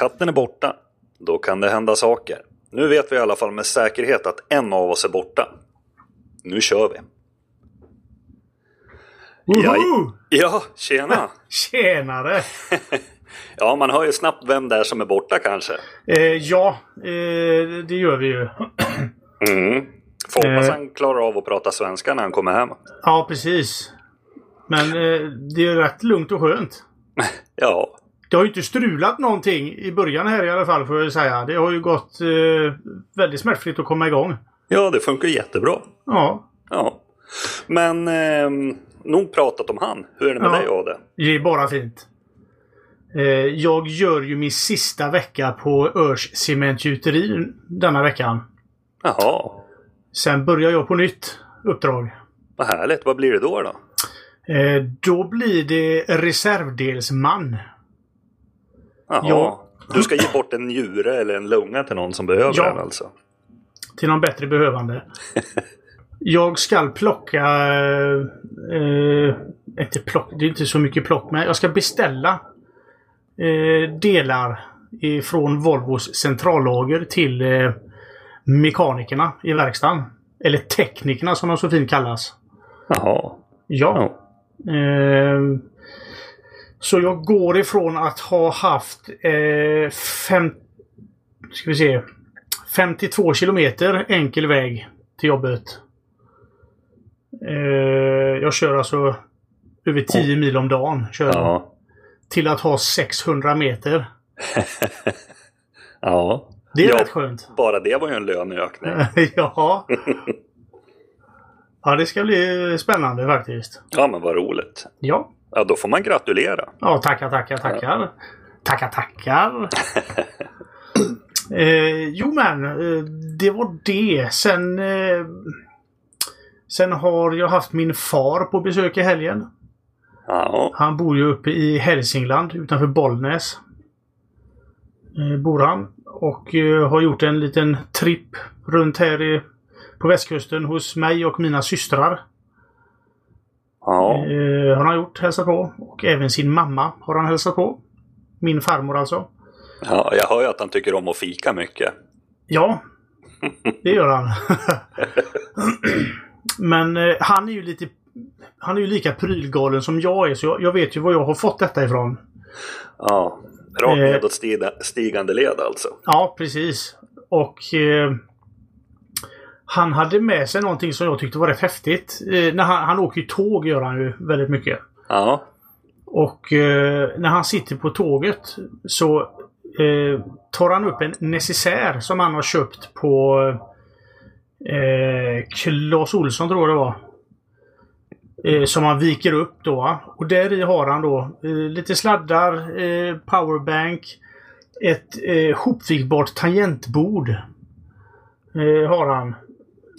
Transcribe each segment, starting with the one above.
Katten är borta, då kan det hända saker. Nu vet vi i alla fall med säkerhet att en av oss är borta. Nu kör vi. Ja, Woho! ja tjena! Tjenare! Ja, man hör ju snabbt vem det är som är borta kanske. Eh, ja, eh, det gör vi ju. Mm. Får hoppas Eh. han klarar av att prata svenska när han kommer hem. Ja, precis. Men eh, det är rätt lugnt och skönt. Ja, Det har ju inte strulat någonting i början här i alla fall får jag säga. Det har ju gått eh, väldigt smärtfritt att komma igång. ja det funkar jättebra. Ja, Ja. Men eh, nog pratat om han. Hur är det med Ja. dig Ade? det är bara fint. Eh, jag gör ju min sista vecka på Örs cementgjuteri denna veckan. Jaha, Sen börjar jag på nytt uppdrag. vad härligt. Vad blir det då? då? Eh, då blir det reservdelsman. Jaha. Ja. Du ska ge bort en njure eller en lunga till någon som behöver Ja. den alltså? Till någon bättre behövande. Jag ska plocka... Eh, inte plock, det är inte så mycket plock, men jag ska beställa eh, delar från Volvos centrallager till eh, mekanikerna i verkstaden. Eller teknikerna som de så fint kallas. Jaha. Ja. Ja. Eh, så jag går ifrån att ha haft eh, fem, ska vi se, 52 kilometer enkel väg till jobbet. Eh, jag kör alltså över 10 mil om dagen. Kör. Ja. Till att ha 600 meter. Ja. Det är ja, rätt skönt. Bara det var ju en löneökning. ja. Ja, det ska bli spännande faktiskt. Ja, men vad roligt. Ja. Ja, då får man gratulera. Ja, tackar, tackar, tackar. Tackar, tackar. eh, jo men, eh, det var det. Sen, eh, sen har jag haft min far på besök i helgen. Ja. Han bor ju uppe i Hälsingland utanför Bollnäs. Eh, bor han. Och eh, har gjort en liten tripp runt här i, på västkusten hos mig och mina systrar. Ja. Eh, har han gjort, hälsat på. Och även sin mamma har han hälsat på. Min farmor alltså. ja. Jag hör ju att han tycker om att fika mycket. Ja, det gör han. Men eh, han är ju lite... Han är ju lika prylgalen som jag är, så jag, jag vet ju var jag har fått detta ifrån. Ja. Rakt Eh. nedåt stiga- stigande led alltså. Ja, precis. Och eh, han hade med sig någonting som jag tyckte var rätt häftigt. Eh, när han, han åker ju tåg gör han ju väldigt mycket. Ja. Och eh, när han sitter på tåget så eh, tar han upp en necessär som han har köpt på eh, Clas Olsson tror jag det var. Eh, som han viker upp då. Och där i har han då eh, lite sladdar, eh, powerbank, ett eh, hopvikbart tangentbord. Eh, har han.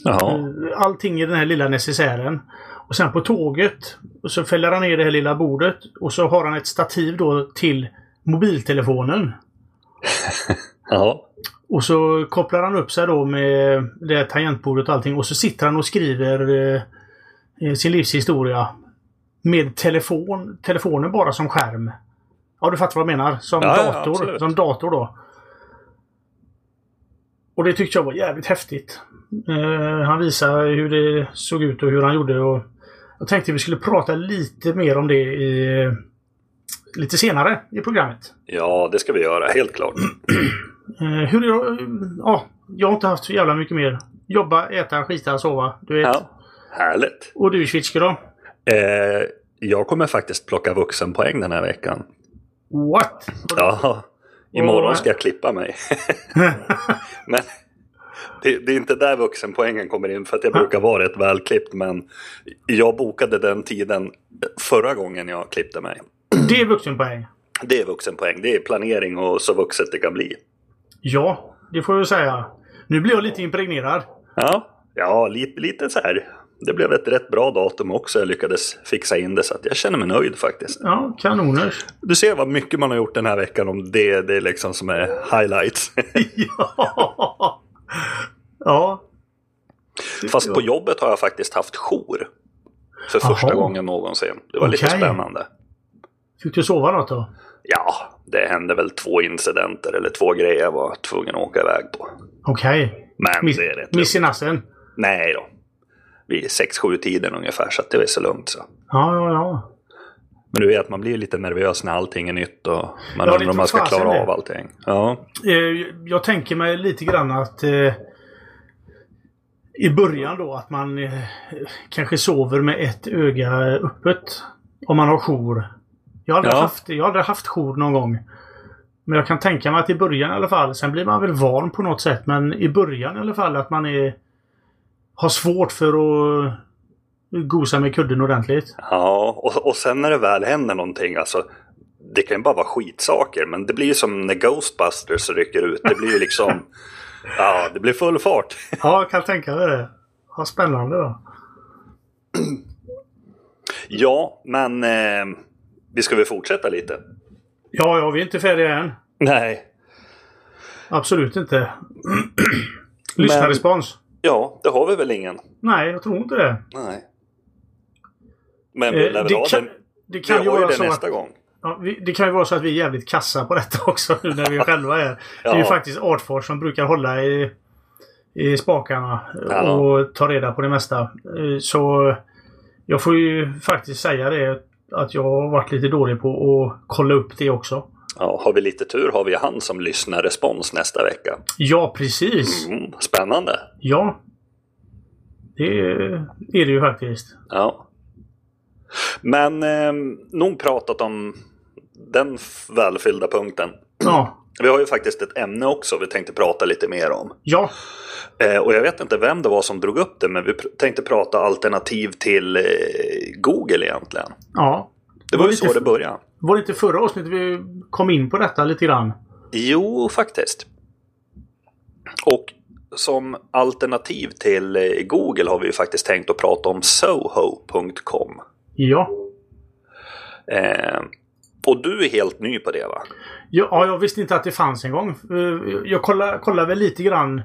Jaha. Eh, Allting i den här lilla necessären. Och sen på tåget så fäller han ner det här lilla bordet och så har han ett stativ då till mobiltelefonen. Ja. Och så kopplar han upp sig då med det här tangentbordet och allting och så sitter han och skriver eh, eh, sin livshistoria. Med telefon, telefonen bara som skärm. Ja, du fattar vad jag menar. Som Ja, ja, dator. absolut. som dator då. Och det tyckte jag var jävligt häftigt. Eh, han visade hur det såg ut och hur han gjorde. Och jag tänkte vi skulle prata lite mer om det i, lite senare i programmet. ja, det ska vi göra. Helt klart. Eh, hur jag, ja, jag har inte haft så jävla mycket mer. Jobba, äta, skita, sova. Du vet. Ja. Härligt. Och du Schwitzke då? Eh, jag kommer faktiskt plocka vuxenpoäng den här veckan. What? Ja. Imorgon ska jag klippa mig. Men det, det är inte där vuxenpoängen kommer in för att jag brukar vara rätt välklippt. Men jag bokade den tiden förra gången jag klippte mig. Det är vuxenpoäng. Det är vuxenpoäng. Det är planering och så vuxet det kan bli. Ja, det får jag säga. Nu blir jag lite impregnerad. Ja, ja lite, lite så här. Det blev ett rätt bra datum också. Jag lyckades fixa in det så att jag känner mig nöjd faktiskt. Ja, kanoners. Du ser vad mycket man har gjort den här veckan om det. Det är liksom som är highlights. ja. Ja. Fast på jobbet har jag faktiskt haft jour. För första Jaha. gången någonsin. Det var lite Okej. spännande. Fick du sova något då? Ja, det hände väl två incidenter eller två grejer jag var tvungen att åka iväg på. Okej. Men Miss, det är rätt miss i nassen? Nej då. Vid 6-7 tiden ungefär, så att det var så lugnt så. Ja, ja, ja. Men du vet, man blir lite nervös när allting är nytt och man Ja, undrar om man ska klara det. av allting. Ja. Eh, Jag tänker mig lite grann att eh, i början då att man eh, kanske sover med ett öga öppet. Om man har jour. Jag har aldrig, Ja. haft, jag har aldrig haft jour någon gång. Men jag kan tänka mig att i början i alla fall. Sen blir man väl van på något sätt. Men i början i alla fall att man är har svårt för att gosa med kudden ordentligt. Ja, och, och sen när det väl händer någonting, alltså det kan ju bara vara skitsaker, men det blir ju som när Ghostbusters rycker ut. Det blir ju liksom, ja, det blir full fart. Ja, jag kan tänka mig det. Vad spännande då. Ja, men eh, vi ska väl fortsätta lite? Ja, ja, vi är inte färdiga än. Nej. Absolut inte. Lyssnarrespons? Ja, det har vi väl ingen. Nej, jag tror inte det. Nej. Men vi Eh, lär väl det ha kan- det. Det Vi kan, ju har ju det nästa att, gång. ja, vi, det kan ju vara så att vi är jävligt kassa på detta också nu när vi själva är. Det är ju Ja. faktiskt Artfors som brukar hålla i, i spakarna Ja. och ta reda på det mesta. Eh, Så jag får ju faktiskt säga det att jag har varit lite dålig på att kolla upp det också. Ja, har vi lite tur har vi han som lyssnar respons nästa vecka. Ja, precis. Mm, spännande. Ja. Det är, det ju faktiskt. Ja. Men eh, nog pratat om den välfyllda punkten. Ja. Vi har ju faktiskt ett ämne också vi tänkte prata lite mer om. Ja. Eh, och jag vet inte vem det var som drog upp det, men vi tänkte prata alternativ till eh, Google egentligen. Ja. Det var ju lite så det började. Var det inte förra avsnittet vi kom in på detta lite grann? Jo, faktiskt. Och som alternativ till eh, Google har vi ju faktiskt tänkt att prata om Soho.com. Ja. Eh, och du är helt ny på det va? Ja, ja, jag visste inte att det fanns en gång. Eh, Jag kollade, kollade väl lite grann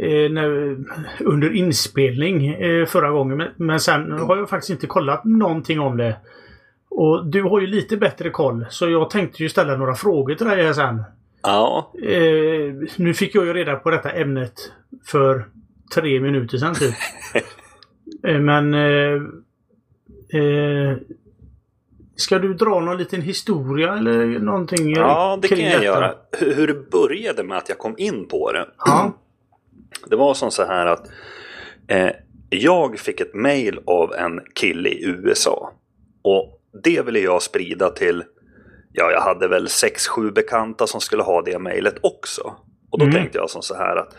eh, när, under inspelning eh, förra gången. Men, men sen har jag faktiskt inte kollat någonting om det. Och du har ju lite bättre koll. Så jag tänkte ju ställa några frågor till dig här sen. Ja, Eh, nu fick jag ju reda på detta ämnet för tre minuter sedan typ. eh, men... Eh, eh, ska du dra någon liten historia eller någonting? eh, ja det kan jag detta? göra. Hur, hur det började med att jag kom in på det. Ja. Det var som så här att eh, jag fick ett mail av en kille i USA. Och det ville jag sprida till, ja jag hade väl 6-7 bekanta som skulle ha det mejlet också. Och då Mm. tänkte jag som så här att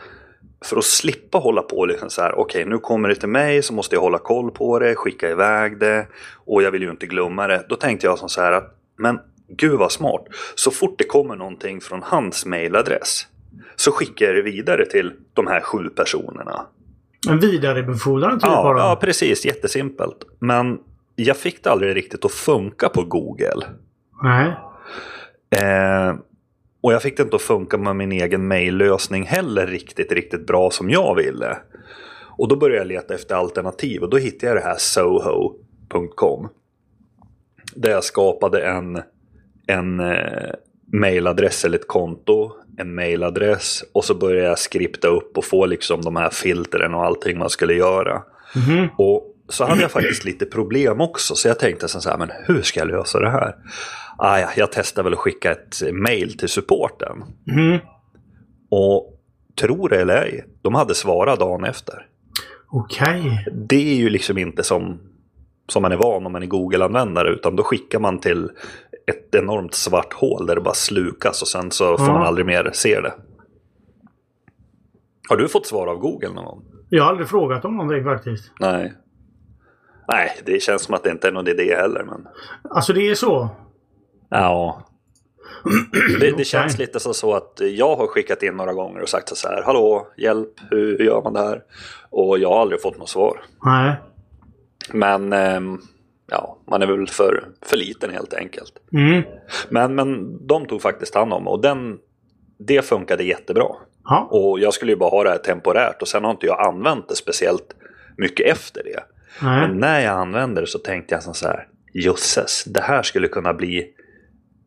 för att slippa hålla på liksom så här, okej nu kommer det till mig så måste jag hålla koll på det, skicka iväg det och jag vill ju inte glömma det. Då tänkte jag som så här att, men gud vad smart. Så fort det kommer någonting från hans mailadress så skickar jag det vidare till de här sju personerna. En vidarebefordran typ Ja, bara? ja, precis. Jättesimpelt. Men jag fick det aldrig riktigt att funka på Google. Nej. Eh, och jag fick det inte att funka med min egen maillösning heller riktigt, riktigt bra som jag ville. Och då började jag leta efter alternativ och då hittade jag det här soho.com. Där jag skapade en, en eh, mailadress eller ett konto, en mailadress och så började jag skripta upp och få liksom de här filtren och allting man skulle göra. Mhm. Och så hade jag faktiskt lite problem också, så jag tänkte så här, men hur ska jag lösa det här? Ah, ja, jag testar väl att skicka ett mail till supporten. Mhm. Och tro det eller ej, de hade svarat dagen efter. Okej. Det är ju liksom inte som, som man är van om man är Google-användare, utan då skickar man till ett enormt svart hål där det bara slukas och sen så får man aldrig mer se det. Har du fått svar av Google någon gång? Jag har aldrig frågat om någonting faktiskt. Nej. Nej, det känns som att det inte är någon idé heller. Men... Alltså det är så? Ja. Det, det känns lite så, så att jag har skickat in några gånger och sagt så här. Hallå, hjälp, hur gör man det här? Och jag har aldrig fått något svar. Nej. Men ehm, ja, man är väl för, för liten helt enkelt. Mm. Men, men de tog faktiskt hand om och den, det funkade jättebra. Ja. Och jag skulle ju bara ha det här temporärt och sen har inte jag använt det speciellt mycket efter det. Nej. Men när jag använde det så tänkte jag så här, jösses, det här skulle kunna bli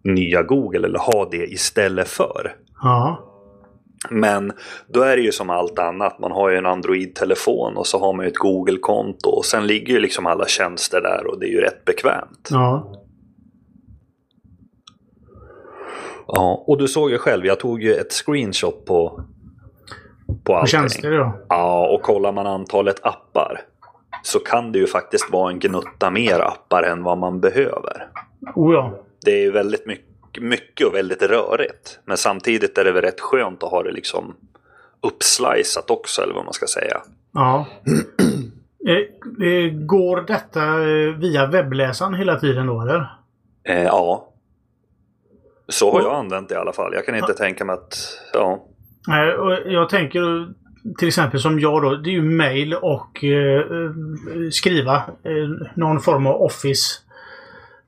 nya Google eller ha det istället för. Ja. Men då är det ju som allt annat. Man har ju en Android-telefon och så har man ju ett Google-konto. Och sen ligger ju liksom alla tjänster där och det är ju rätt bekvämt. Ja. Ja, och du såg ju själv. Jag tog ju ett screenshot på, på allting. tjänster då? Ja, och kollar man antalet appar så kan det ju faktiskt vara en gnutta mer appar än vad man behöver. Oh ja. Det är ju väldigt mycket, mycket och väldigt rörigt. Men samtidigt är det väl rätt skönt att ha det liksom uppslicat också, eller vad man ska säga. Ja. Eh, eh, Går detta eh, via webbläsaren hela tiden då eller? Eh, ja. Så har jag använt det i alla fall. Jag kan inte tänka mig att... Ja. Nej, och jag tänker till exempel som jag då. Det är ju mail och eh, skriva. Eh, någon form av Office.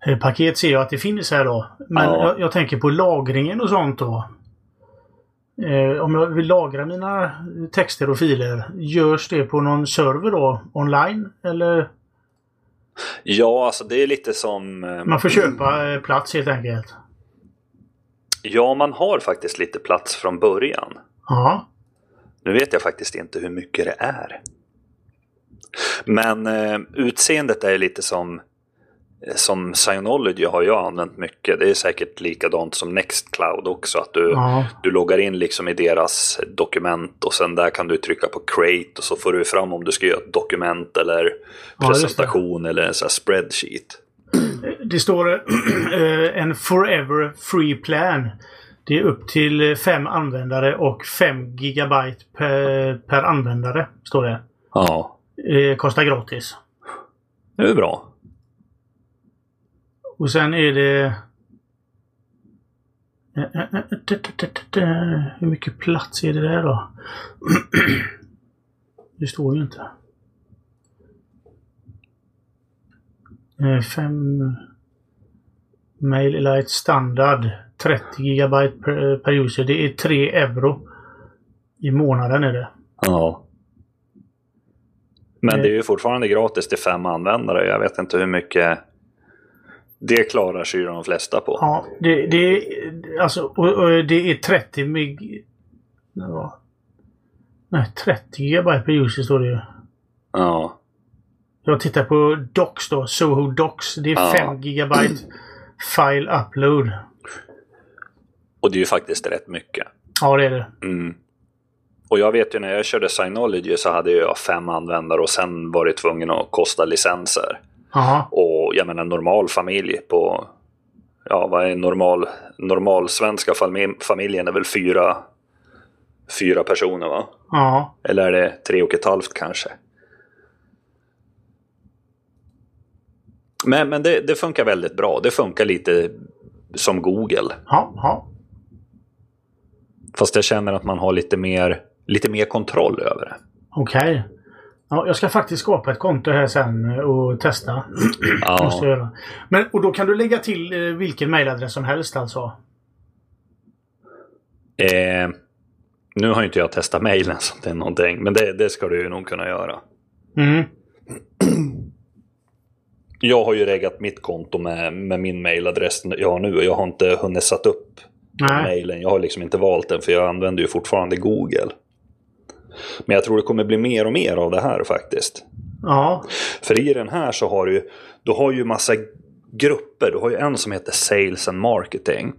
eh, Paket ser jag att det finns här då. Men Ja. jag, jag tänker på lagringen och sånt då. Eh, om jag vill lagra mina texter och filer. Görs det på någon server då? Online? Eller ja, alltså det är lite som... eh, man får köpa eh, plats helt enkelt? Ja, man har faktiskt lite plats från början. Ja. Nu vet jag faktiskt inte hur mycket det är. Men eh, utseendet är lite som som Synology har jag använt mycket. Det är säkert likadant som Nextcloud också. Att du, Ja. du loggar in liksom i deras dokument och sen där kan du trycka på create och så får du fram om du ska göra ett dokument eller Ja, presentation eller en sån här spreadsheet. Det står eh, en Forever Free Plan. Det är upp till fem användare och 5 gigabyte per, per användare. Står det. Ja, Eh, kostar gratis. det är bra. Och sen är det... Eh, eh, Hur mycket plats är det där då? Det står ju inte. Fem... Mail Elite standard. 30 gigabyte per, per user. Det är 3 euro. I månaden är det. Ja. Men Eh. det är ju fortfarande gratis till fem användare. Jag vet inte hur mycket det klarar sig de flesta på. Ja, det, det är alltså och, och det är 30 meg... Ja. Nej, 30 gigabyte per user står det ju. Ja. Jag tittar på Docs då. Soho Docs. Det är Ja. 5 gigabyte file upload. Och det är ju faktiskt rätt mycket. Ja, det är det. Mm. Och jag vet ju när jag körde Synology så hade jag fem användare och sen var det tvungen att kosta licenser. Jaha. Och jag menar normal familj på... Ja, vad är normal... Normal svenska fami- familjen är väl fyra... Fyra personer va? Ja. Eller är det tre och ett halvt kanske? Men, men det, det funkar väldigt bra. Det funkar lite som Google. Ja. Ja. Fast jag känner att man har lite mer, lite mer kontroll över det. Okej. Ja, jag ska faktiskt skapa ett konto här sen och testa. Måste Ja, göra. Men, och då kan du lägga till eh, vilken mailadress som helst alltså? eh, nu har inte jag testat mejlen så det är någonting. Men det, det ska du ju nog kunna göra. Mm. Jag har ju reggat mitt konto med, med min mailadress jag har nu. och Jag har inte hunnit satt upp Nej. mailen. Jag har liksom inte valt den för jag använder ju fortfarande Google. Men jag tror det kommer bli mer och mer av det här faktiskt. Ja. För i den här så har du du har ju massa grupper. Du har ju en som heter Sales and Marketing.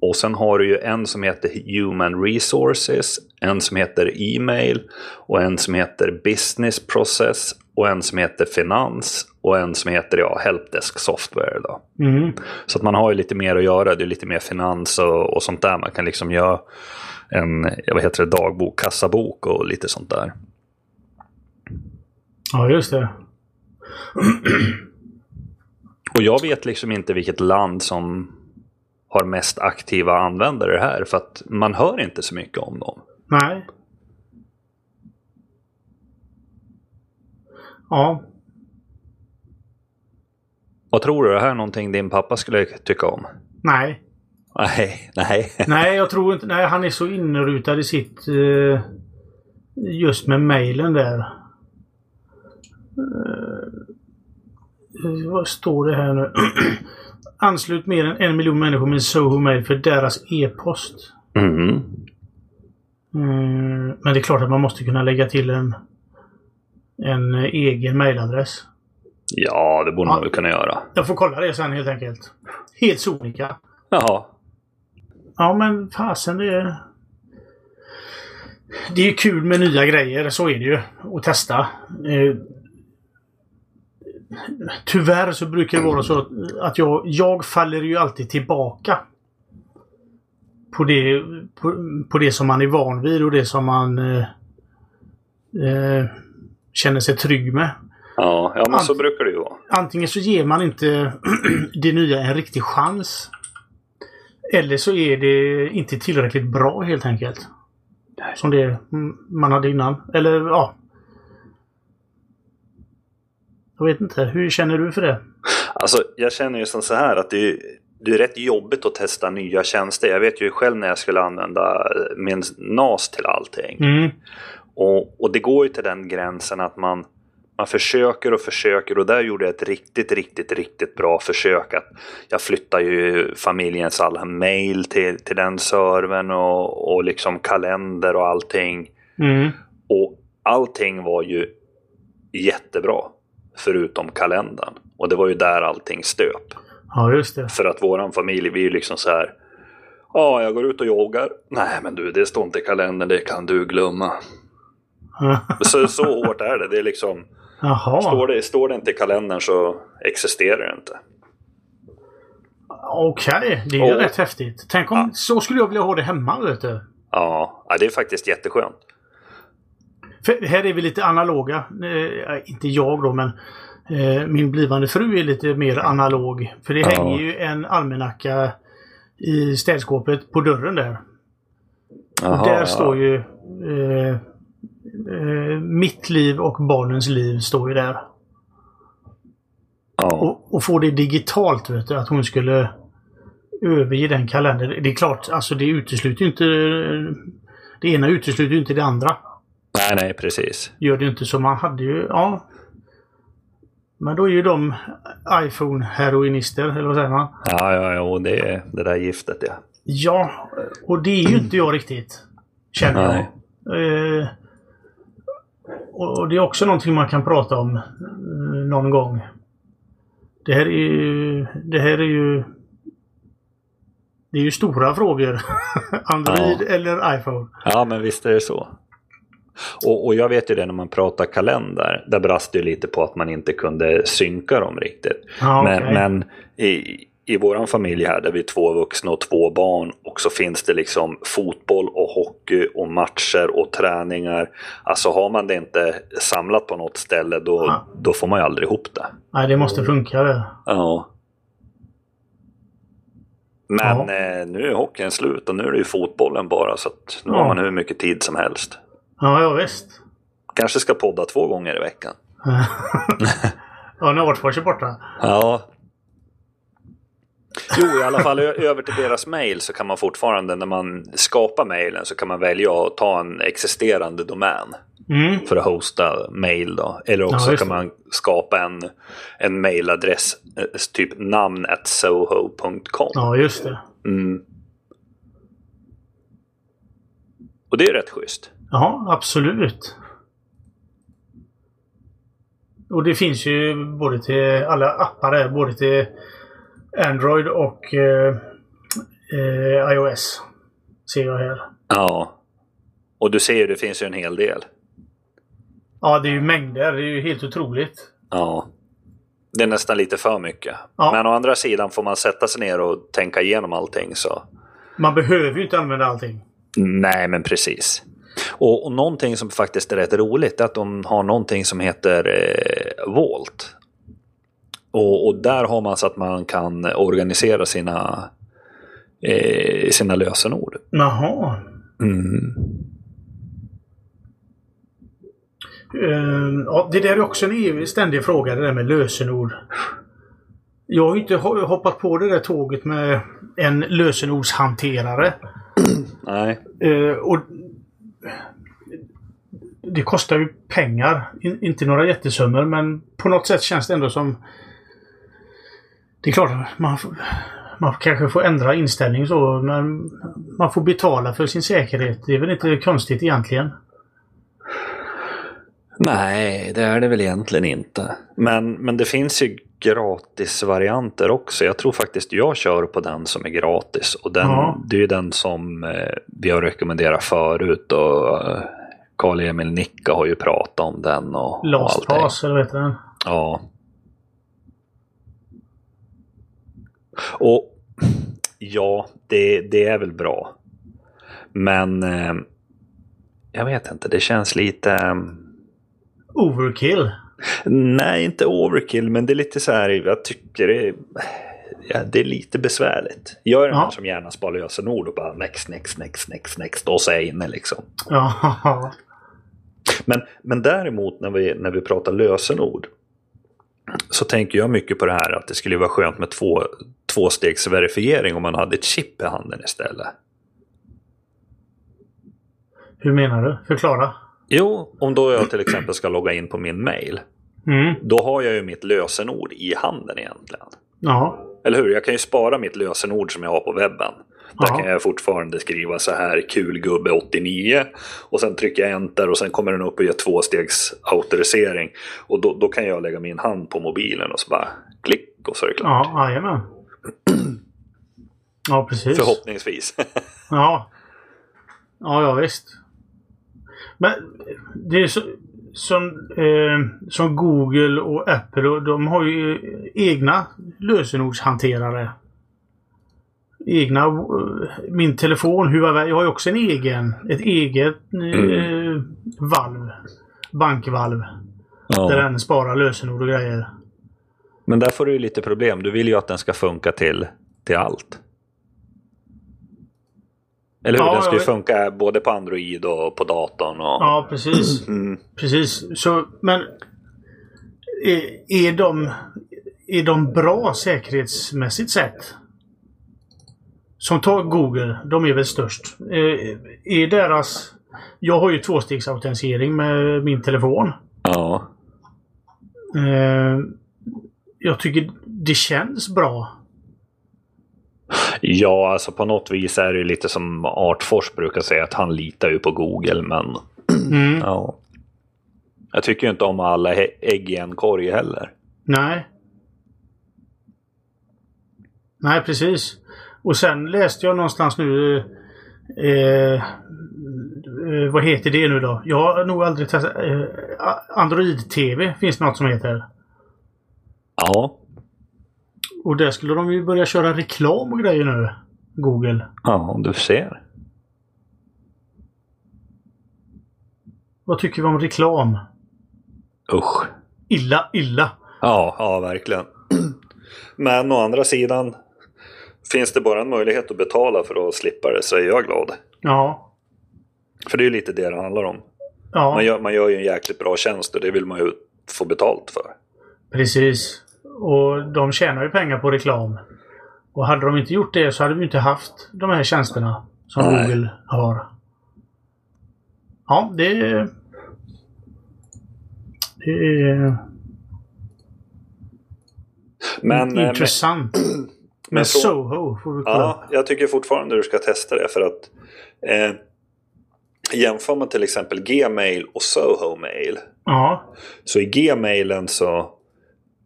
Och sen har du ju en som heter Human Resources, en som heter E-mail och en som heter Business Process och en som heter Finans och en som heter ja, Helpdesk Software. Då. Mm. Så att man har ju lite mer att göra. Det är lite mer finans och, och sånt där. Man kan liksom göra en vad heter det, dagbok, kassabok och lite sånt där. Ja, just det. Och jag vet liksom inte vilket land som har mest aktiva användare här. För att man hör inte så mycket om dem. Nej. Ja. Vad tror du? Är det här någonting din pappa skulle tycka om? Nej. Nej, nej. Nej, jag tror inte... Nej, han är så inrutad i sitt... Eh, just med mejlen där. Eh, vad står det här nu? anslut mer än en miljon människor med Soho Mail för deras e-post. Mhm. Mm, men det är klart att man måste kunna lägga till en, en egen mailadress. Ja, det borde man väl kunna göra. Jag får kolla det sen helt enkelt. Helt sonika. Jaha. Ja men fasen det är... Det är kul med nya grejer, så är det ju. Att testa. Eh, tyvärr så brukar det vara så att jag, jag faller ju alltid tillbaka. På det, på, på det som man är van vid och det som man eh, eh, känner sig trygg med. Ja, ja men så Ant- brukar det ju vara. Antingen så ger man inte det nya en riktig chans. Eller så är det inte tillräckligt bra helt enkelt. Som det man hade innan. Eller ja. Jag vet inte. Hur känner du för det? Alltså, jag känner ju som så här att det är, det är rätt jobbigt att testa nya tjänster. Jag vet ju själv när jag skulle använda min NAS till allting. Mm. Och, och det går ju till den gränsen att man, man försöker och försöker och där gjorde jag ett riktigt, riktigt, riktigt bra försök. Att jag flyttade ju familjens alla mail till, till den servern och, och liksom kalender och allting. Mm. Och allting var ju jättebra. Förutom kalendern. Och det var ju där allting stöp. Ja, just det. För att våran familj, vi är ju liksom så här. Ja, jag går ut och joggar. Nej, men du, det står inte i kalendern, det kan du glömma. Så, så hårt är det. Det är liksom, Jaha. står det, står det inte i kalendern så existerar det inte. Okej, det är Och- rätt häftigt. Tänk om... Ja. Så skulle jag vilja ha det hemma, vet du. Ja, det är faktiskt jätteskönt. För här är vi lite analoga. Eh, inte jag då, men eh, min blivande fru är lite mer analog. För det Ja. hänger ju en almanacka i städskåpet på dörren där. Jaha, och där ja. står ju eh, eh, Mitt liv och barnens liv står ju där. Ja, Och, och få det digitalt, vet du, att hon skulle överge den kalendern. Det är klart, alltså det utesluter ju inte... Det ena utesluter ju inte det andra. nej, nej, precis. gör det inte så man hade ju, ja. Men då är ju de iPhone-heroinister, eller vad säger man? Ja, ja, ja, och det är det där giftet ja. Ja, och det är ju inte jag riktigt. Känner jag. Eh, och det är också någonting man kan prata om eh, någon gång. Det här är ju... Det här är ju... Det är ju stora frågor. Android eller iPhone. Ja, men visst är det så. Och, och jag vet ju det när man pratar kalender. Där brast det ju lite på att man inte kunde synka dem riktigt. Ja, men men i, i våran familj här där vi är två vuxna och två barn och så finns det liksom fotboll och hockey och matcher och träningar. Alltså har man det inte samlat på något ställe då, Ja. då får man ju aldrig ihop det. Nej, det måste funka det. Ja. Men Ja. eh, nu är hockeyn slut och nu är det ju fotbollen bara så att nu Ja. har man hur mycket tid som helst. Ja, ja visst. Kanske ska podda två gånger i veckan. ja, Nordfors är borta. Ja. Jo, i alla fall över till deras mail så kan man fortfarande när man skapar mailen så kan man välja att ta en existerande domän Mm. för att hosta mail då. Eller också just kan man skapa en, en mailadress, eh, typ namn at soho.com. Ja, just det. Mm. Och det är rätt schysst. Ja, absolut. Och det finns ju både till alla appar både till Android och eh, eh, iOS. Ser jag här. Ja. Och du ser ju, det finns ju en hel del. Ja, det är ju mängder. Det är ju helt otroligt. Ja. Det är nästan lite för mycket. Ja. Men å andra sidan får man sätta sig ner och tänka igenom allting så. Man behöver ju inte använda allting. Nej, men precis. Och, och någonting som faktiskt är rätt roligt är att de har någonting som heter eh, Vault. Och, och där har man så att man kan organisera sina, eh, sina lösenord. Jaha. Mm. Eh, ja, det där är också en ständig fråga, det där med lösenord. Jag har inte ho- hoppat på det där tåget med en lösenordshanterare. Nej. Eh, och det kostar ju pengar. In, inte några jättesummor men på något sätt känns det ändå som Det är klart man, får- man kanske får ändra inställning så, men man får betala för sin säkerhet. Det är väl inte konstigt egentligen. Nej, det är det väl egentligen inte. Men, men det finns ju gratisvarianter också. Jag tror faktiskt jag kör på den som är gratis. Och den, Ja. det är ju den som eh, vi har rekommenderat förut. Och eh, Karl-Emil Nicka har ju pratat om den och, och Last allting. pass, eller vad heter den? Ja. Och ja, det, det är väl bra. Men eh, jag vet inte, det känns lite... eh, Overkill. Nej, inte overkill, men det är lite så här, jag tycker det är, ja, det är lite besvärligt. Jag är den Ja. här som gärna sparar lösenord och bara next, next, next, next, next och så är jag inne liksom. Ja. Men, men däremot när vi, när vi pratar lösenord så tänker jag mycket på det här att det skulle vara skönt med två, tvåstegsverifiering om man hade ett chip i handen istället. Hur menar du? Förklara. Jo, om då jag till exempel ska logga in på min mail. Mm. Då har jag ju mitt lösenord i handen egentligen. Ja. Eller hur? Jag kan ju spara mitt lösenord som jag har på webben. Där Ja. kan jag fortfarande skriva så här kulgubbe 89 och sen trycker jag enter och sen kommer den upp och gör tvåstegs autorisering. Och då, då kan jag lägga min hand på mobilen och så bara klick och så är det klart. Ja, jajamän. Ja, precis. Förhoppningsvis. Ja. Ja, ja visst. Men det är så, som, eh, som Google och Apple, och de har ju egna lösenordshanterare. Egna, eh, min telefon, Huawei, har ju också en egen, ett eget eh, valv. Bankvalv. Där ja. den sparar lösenord och grejer. Men där får du ju lite problem. Du vill ju att den ska funka till, till allt. Eller hur? Ja, den ska ju funka både på Android och på datorn. Och... Ja, precis. Mm. Precis. Så, men är, är, de, är de bra säkerhetsmässigt sett? Som tar Google, de är väl störst. Eh, är deras... Jag har ju tvåstegsautentisering med min telefon. ja. Eh, jag tycker det känns bra. Ja, alltså på något vis är det lite som Artfors brukar säga att han litar ju på Google, men Mm. ja. Jag tycker ju inte om alla ägg i en korg heller. Nej. Nej, precis. Och sen läste jag någonstans nu... Eh, eh, vad heter det nu då? Jag har nog aldrig testat... Eh, Android-TV finns något som heter. Ja, Och där skulle de ju börja köra reklam och grejer nu. Google. ja du ser. Vad tycker vi om reklam? Usch. Illa, illa. Ja, ja verkligen. Men å andra sidan, finns det bara en möjlighet att betala för att slippa det så är jag glad. Ja. För det är ju lite det det handlar om. Ja, Man gör, man gör ju en jäkligt bra tjänst och det vill man ju få betalt för. precis. Och de tjänar ju pengar på reklam. Och hade de inte gjort det så hade vi inte haft de här tjänsterna som Nej. Google har. Ja, det. Det är Men, eh, men, intressant. men Men så- Soho får vi kolla. Ja, jag tycker fortfarande du ska testa det för att eh, jämför man till exempel Gmail och Soho Mail. Ja. Så i Gmailen så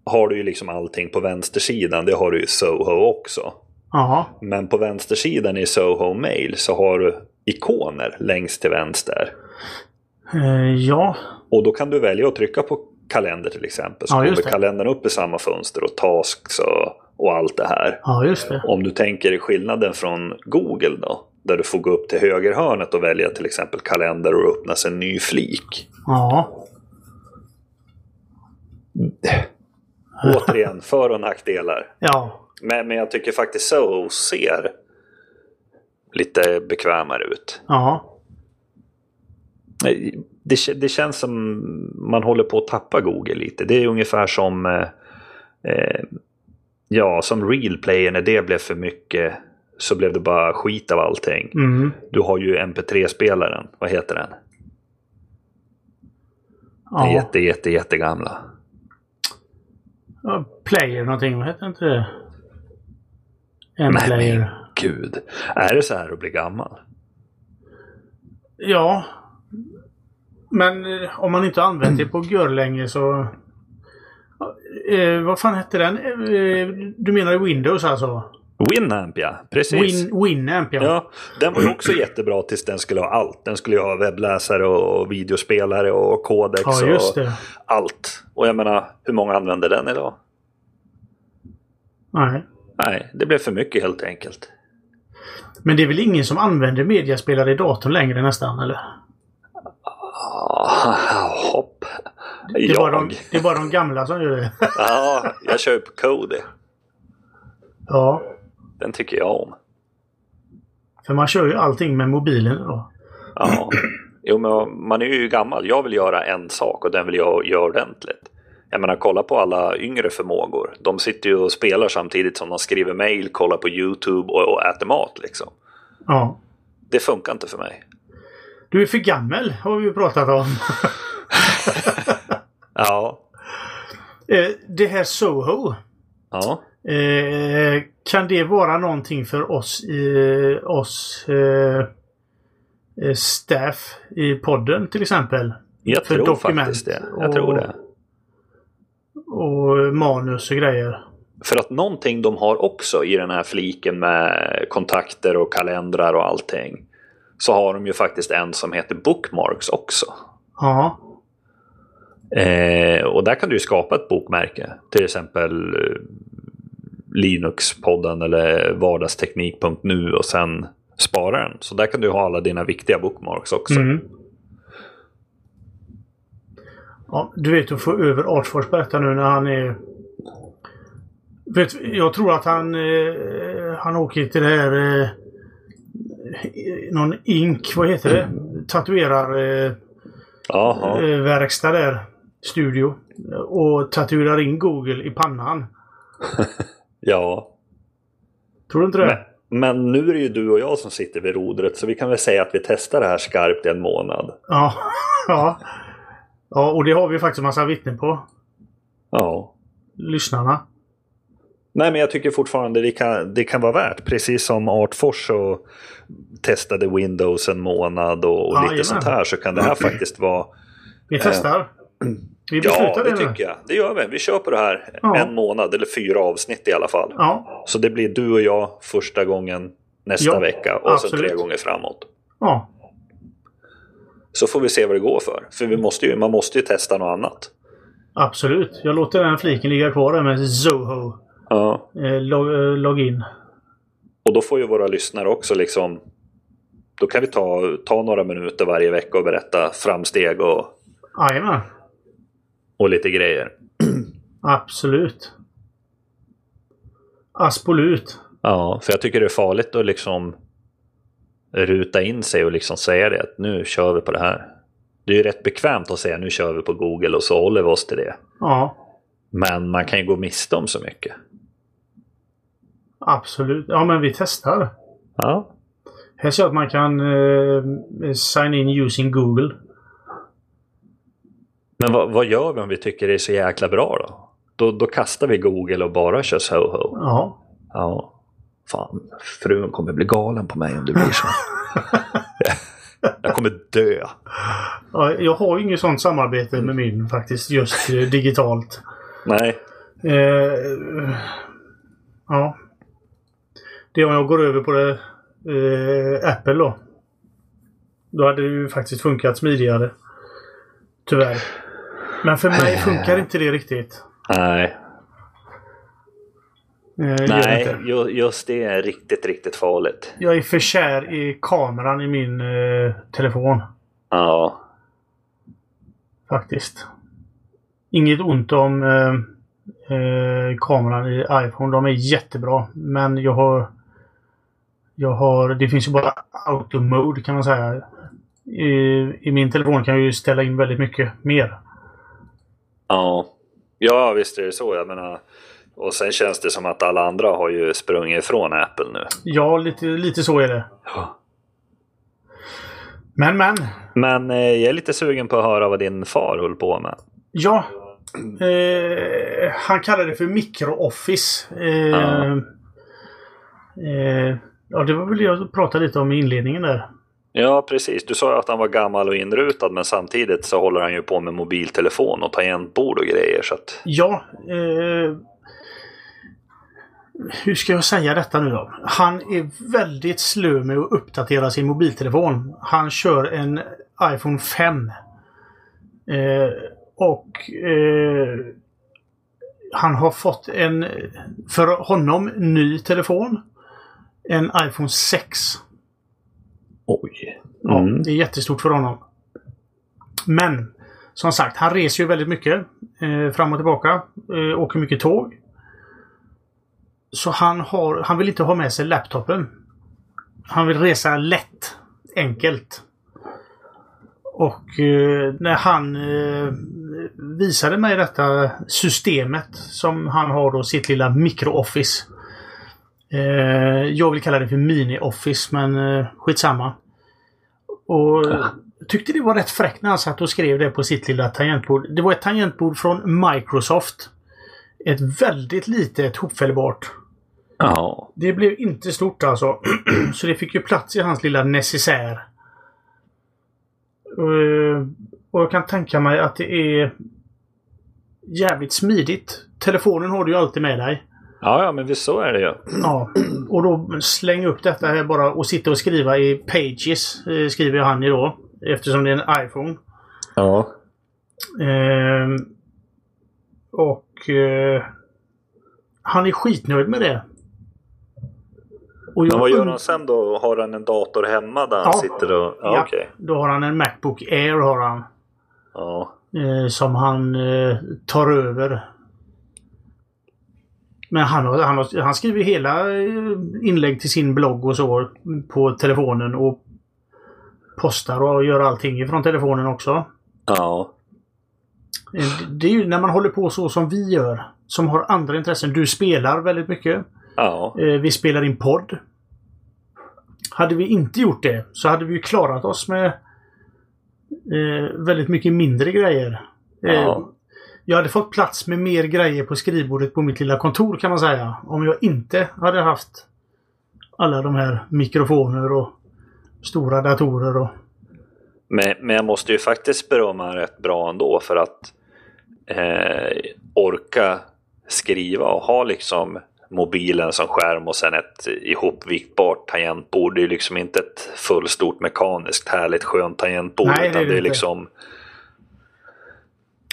har du ju liksom allting på vänstersidan. Det har du i Soho också. Ja. Men på vänstersidan i Soho Mail så har du ikoner längst till vänster. Eh, ja. Och då kan du välja att trycka på kalender till exempel. Så Ja, kommer kalendern upp i samma fönster och tasks och, och allt det här. Ja, just det. Om du tänker skillnaden från Google då. Där du får gå upp till högerhörnet och välja till exempel kalender och öppnas en ny flik. Ja. Återigen, för och nackdelar. Ja. Men, men jag tycker faktiskt Soho ser lite bekvämare ut. Ja. Det, kä- det känns som man håller på att tappa Google lite. Det är ungefär som eh, eh, ja, som Real Player när det blev för mycket så blev det bara skit av allting. Mm. Du har ju MP3-spelaren. Vad heter den? Den Ja. jätte, jätte, jättegamla. Player någonting, vad heter inte det? En Men player. Gud. Är det så här att bli gammal? Ja. Men eh, om man inte använt det på gör länge så... Eh, vad fan hette den? Eh, du menar Windows alltså? Winamp ja, precis. Win, Winamp ja. Ja, den var ju också jättebra tills den skulle ha allt. Den skulle ju ha webbläsare och videospelare och kodex Ja, och allt. Och jag menar, hur många använder den idag? Nej. Nej, det blev för mycket helt enkelt. Men det är väl ingen som använder mediaspelare i datorn längre nästan, eller? Ah, hopp. Det är, bara de, det är bara de gamla som gör det. Ja, jag kör på Kodi. ja. Den tycker jag om. För man kör ju allting med mobilen då. Ja. Jo, men man är ju gammal. Jag vill göra en sak och den vill jag göra ordentligt. Jag menar, kolla på alla yngre förmågor. De sitter ju och spelar samtidigt som de skriver mail, kollar på YouTube och, och äter mat liksom. Ja. Det funkar inte för mig. Du är för gammal, har vi ju pratat om. Ja. Eh, det här Soho. Ja. Eh, kan det vara någonting för oss i oss eh, eh, staff i podden till exempel? Jag För tror dokument faktiskt det. Jag och- tror det. Och manus och grejer. För att någonting de har också i den här fliken med kontakter och kalendrar och allting. Så har de ju faktiskt en som heter Bookmarks också. Ja. Eh, och där kan du ju skapa ett bokmärke. Till exempel eh, Linux-podden eller vardagsteknik.nu och sen spara den. Så där kan du ha alla dina viktiga bookmarks också. Mm. Ja, du vet att få över Artfors berätta nu när han är... Vet, jag tror att han, eh, han åker till det här... Eh, någon ink, vad heter det? Tatuerar... Eh, Jaha. eh, verkstad där. Studio. Och tatuerar in Google i pannan. Ja. Tror du inte det? Men, men nu är det ju du och jag som sitter vid rodret så vi kan väl säga att vi testar det här skarpt i en månad. Ja. ja. Ja, och det har vi faktiskt massa vittnen på. Ja. Lyssnarna. Nej men jag tycker fortfarande det kan, det kan vara värt. Precis som Artfors och testade Windows en månad och, och Ja, lite jajamän. sånt här så kan det här faktiskt vara Vi testar. Vi Ja, det det tycker jag. Det gör vi. Vi kör på det här Ja. en månad eller fyra avsnitt i alla fall. Ja. Så det blir du och jag första gången nästa Ja, vecka och sen absolut. tre gånger framåt. Ja. Så får vi se vad det går för. För vi måste ju, man måste ju testa något annat. Absolut. Jag låter den fliken ligga kvar där med Zoho. Ja. Eh, log, eh, login. Och då får ju våra lyssnare också liksom Då kan vi ta, ta några minuter varje vecka och berätta framsteg och, Jajamän. Och lite grejer. Absolut. Aspolut. Ja, för jag tycker det är farligt att liksom ruta in sig och liksom säga det att nu kör vi på det här. Det är ju rätt bekvämt att säga nu kör vi på Google och så håller vi oss till det. Ja. Men man kan ju gå miste om så mycket. Absolut. Ja, men vi testar. Ja, Här ser jag att man kan eh, sign in using Google. Men vad, vad gör vi om vi tycker det är så jäkla bra då? Då, då kastar vi Google och bara kör Soho. Ja. Ja, fan. Frun kommer bli galen på mig om det blir så. jag kommer dö. ja. Jag har ju inget sånt samarbete med min faktiskt. Just eh, digitalt. Nej, Eh, ja. Det är om jag går över på det, eh, Apple då. Då hade det ju faktiskt funkat smidigare. Tyvärr. Men för mig funkar inte det riktigt. nej, Eh, det nej. inte. Just det är riktigt, riktigt farligt. Jag är för kär i kameran i min eh, telefon. Ja, Faktiskt. Inget ont om eh, eh, kameran i iPhone. De är jättebra. Men jag har... Jag har... Det finns ju bara auto mode kan man säga. I, I min telefon kan jag ju ställa in väldigt mycket mer. Ja. Ja, visst är det så. Jag menar, och sen känns det som att alla andra har ju sprungit ifrån Apple nu. Ja, lite, lite så är det. Ja. Men men. Men eh, jag är lite sugen på att höra vad din far höll på med. Ja. Eh, han kallar det för microoffice. Eh, Ja. eh, ja, det var väl det jag pratade lite om i inledningen där. Ja, precis. Du sa ju att han var gammal och inrutad men samtidigt så håller han ju på med mobiltelefon och tangentbord och grejer. Så att... Ja. Eh, hur ska jag säga detta nu då? Han är väldigt slö med att uppdatera sin mobiltelefon. Han kör en iPhone 5. Eh, och eh, han har fått en, för honom, ny telefon. En iPhone 6. Oj. Ja, Mm. Det är jättestort för honom. Men som sagt, han reser ju väldigt mycket. Eh, fram och tillbaka. Eh, åker mycket tåg. Så han, har, han vill inte ha med sig laptopen. Han vill resa lätt. Enkelt. Och eh, när han eh, visade mig detta systemet som han har då sitt lilla microoffice. Eh, jag vill kalla det för mini-office men eh, skitsamma. Och tyckte det var rätt fräckt när han satt och skrev det på sitt lilla tangentbord. Det var ett tangentbord från Microsoft. Ett väldigt litet hopfällbart. Ja. Det blev inte stort alltså. Så det fick ju plats i hans lilla necessär. Eh, Och jag kan tänka mig att det är jävligt smidigt. Telefonen har du ju alltid med dig. Ja, ja, men visst så är det ju. Ja, och då släng upp detta här bara och sitta och skriva i Pages. Eh, skriver han ju då. Eftersom det är en iPhone. Ja. Ehm, och eh, han är skitnöjd med det. Och Men vad gör han sen då? Har han en dator hemma där han Ja. sitter och... Ja, Ja, okej. Då har han en Macbook Air har han. Ja. Eh, som han eh, tar över. Men han, har, han, har, han skriver hela eh, inlägg till sin blogg och så på telefonen och postar och gör allting ifrån telefonen också. Ja. Eh, Det är ju när man håller på så som vi gör. Som har andra intressen. Du spelar väldigt mycket. Ja. Eh, Vi spelar in podd. Hade vi inte gjort det så hade vi ju klarat oss med eh, väldigt mycket mindre grejer. Ja. Jag hade fått plats med mer grejer på skrivbordet på mitt lilla kontor kan man säga. Om jag inte hade haft alla de här mikrofoner och stora datorer och... Men, men jag måste ju faktiskt berömma rätt bra ändå för att eh, orka skriva och ha liksom mobilen som skärm och sen ett ihopviktbart tangentbord. Det är liksom inte ett fullstort mekaniskt härligt skönt tangentbord. Nej, det är det är liksom...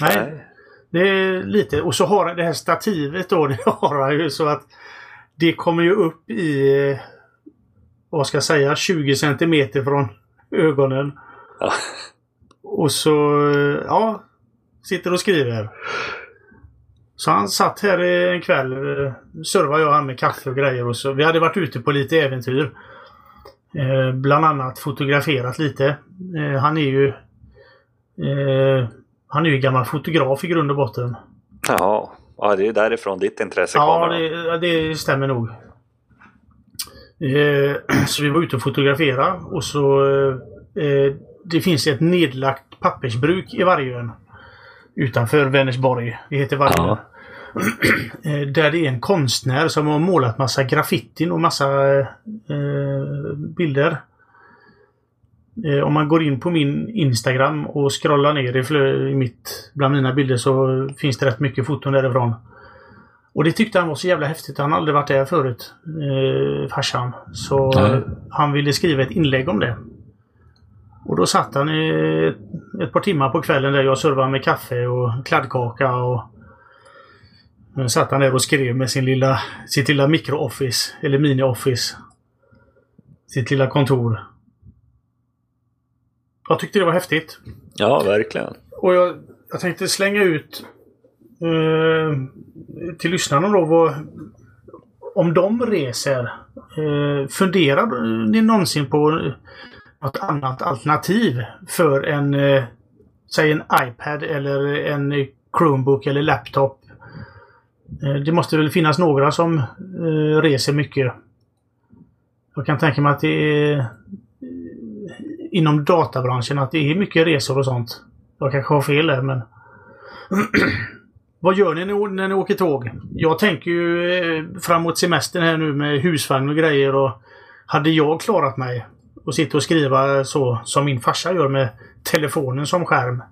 Nej, det är lite. Och så har han det här stativet då. Det har han ju så att det kommer ju upp i, eh, vad ska jag säga, 20 centimeter från ögonen. Ja. Och så, eh, ja, sitter och skriver. Så han satt här en kväll, eh, servade jag han med kaffe och grejer och så. Vi hade varit ute på lite äventyr. Eh, bland annat fotograferat lite. Eh, han är ju eh, Han är ju gammal fotograf i grund och botten. Ja, ja det är därifrån ditt intresse Ja, kommer. det, ja, det stämmer nog. Eh, så vi var ute och fotografera och så eh, Det finns ett nedlagt pappersbruk i Vargön. Utanför Vänersborg. Det heter Vargön. Ja. Eh, där det är en konstnär som har målat massa graffitin och massa eh, bilder. Eh, om man går in på min Instagram och scrollar ner i, flö- i mitt, bland mina bilder så finns det rätt mycket foton därifrån. Och det tyckte han var så jävla häftigt. Han har aldrig varit där förut. Eh, farsan. Så Nej. han ville skriva ett inlägg om det. Och då satt han i ett, par timmar på kvällen där jag servade med kaffe och kladdkaka och Då satt han där och skrev med sin lilla, sitt lilla micro-office, eller mini-office. Sitt lilla kontor. Jag tyckte det var häftigt. ja, verkligen. Och jag, jag tänkte slänga ut eh, till lyssnarna då vad, om de reser. Eh, funderar ni någonsin på något annat alternativ för en eh, säg en iPad eller en Chromebook eller laptop? Eh, det måste väl finnas några som eh, reser mycket. Jag kan tänka mig att det är inom databranschen att det är mycket resor och sånt. Jag kanske har fel där men... Vad gör ni när, ni åker tåg? Jag tänker ju eh, framåt semestern här nu med husvagn och grejer och hade jag klarat mig och sitta och skriva så som min farsa gör med telefonen som skärm.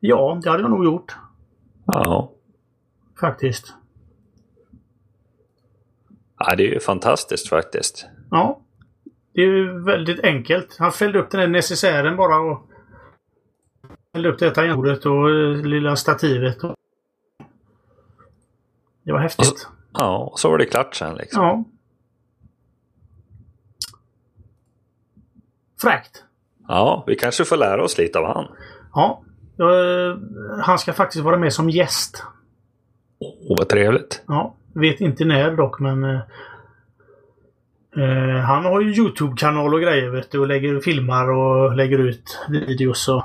Ja, det hade jag nog gjort. Ja. Faktiskt. ja, det är ju fantastiskt faktiskt. Ja. Det är ju väldigt enkelt. Han fällde upp den där necessären bara och fällde upp det tangentbordet och eh, lilla stativet. Och... Det var häftigt. Och så- Ja, och så var det klart sen liksom. Ja. Fräckt. Ja, vi kanske får lära oss lite av han. Ja. Eh, Han ska faktiskt vara med som gäst. Åh, vad trevligt. Ja. Vet inte när dock men... eh, han har ju Youtube-kanal och grejer vet du och lägger filmar och lägger ut videos och...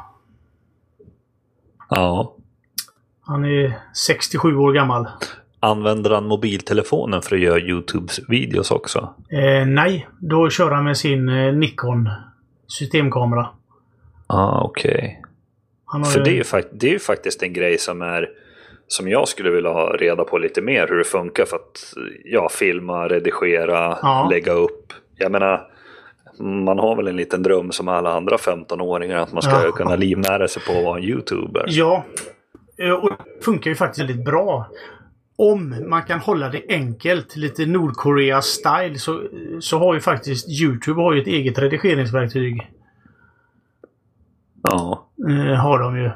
Ja. Han är 67 år gammal. Använder han mobiltelefonen för att göra YouTube-videos också? Eh, nej, då kör han med sin eh, Nikon systemkamera. Ah, okej. Har För ju- det är, ju det är ju faktiskt en grej som är som jag skulle vilja ha reda på lite mer hur det funkar för att ja, filma, redigera, Ja. lägga upp. Jag menar, man har väl en liten dröm som alla andra 15-åringar att man ska Ja. kunna livnära sig på att vara en YouTuber. Ja. Eh, Och det funkar ju faktiskt väldigt bra. Om man kan hålla det enkelt, lite Nordkorea-style, så, så har ju faktiskt Youtube har ju ett eget redigeringsverktyg. Ja, Eh, har de ju.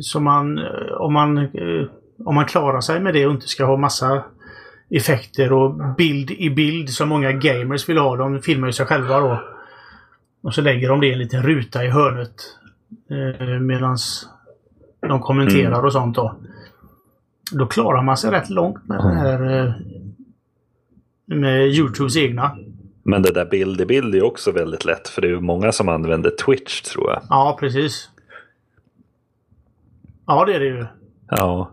Så man, eh, om man, eh, om man klarar sig med det och inte ska ha massa effekter och bild i bild som många gamers vill ha. De filmar ju sig själva då. Och så lägger de det i en liten ruta i hörnet. Eh, medans de kommenterar och sånt då. Då klarar man sig rätt långt med det här eh, med Youtubes egna. men det där bild i bild är också väldigt lätt för det är ju många som använder Twitch tror jag. Ja, precis. Ja, det är det ju. Ja,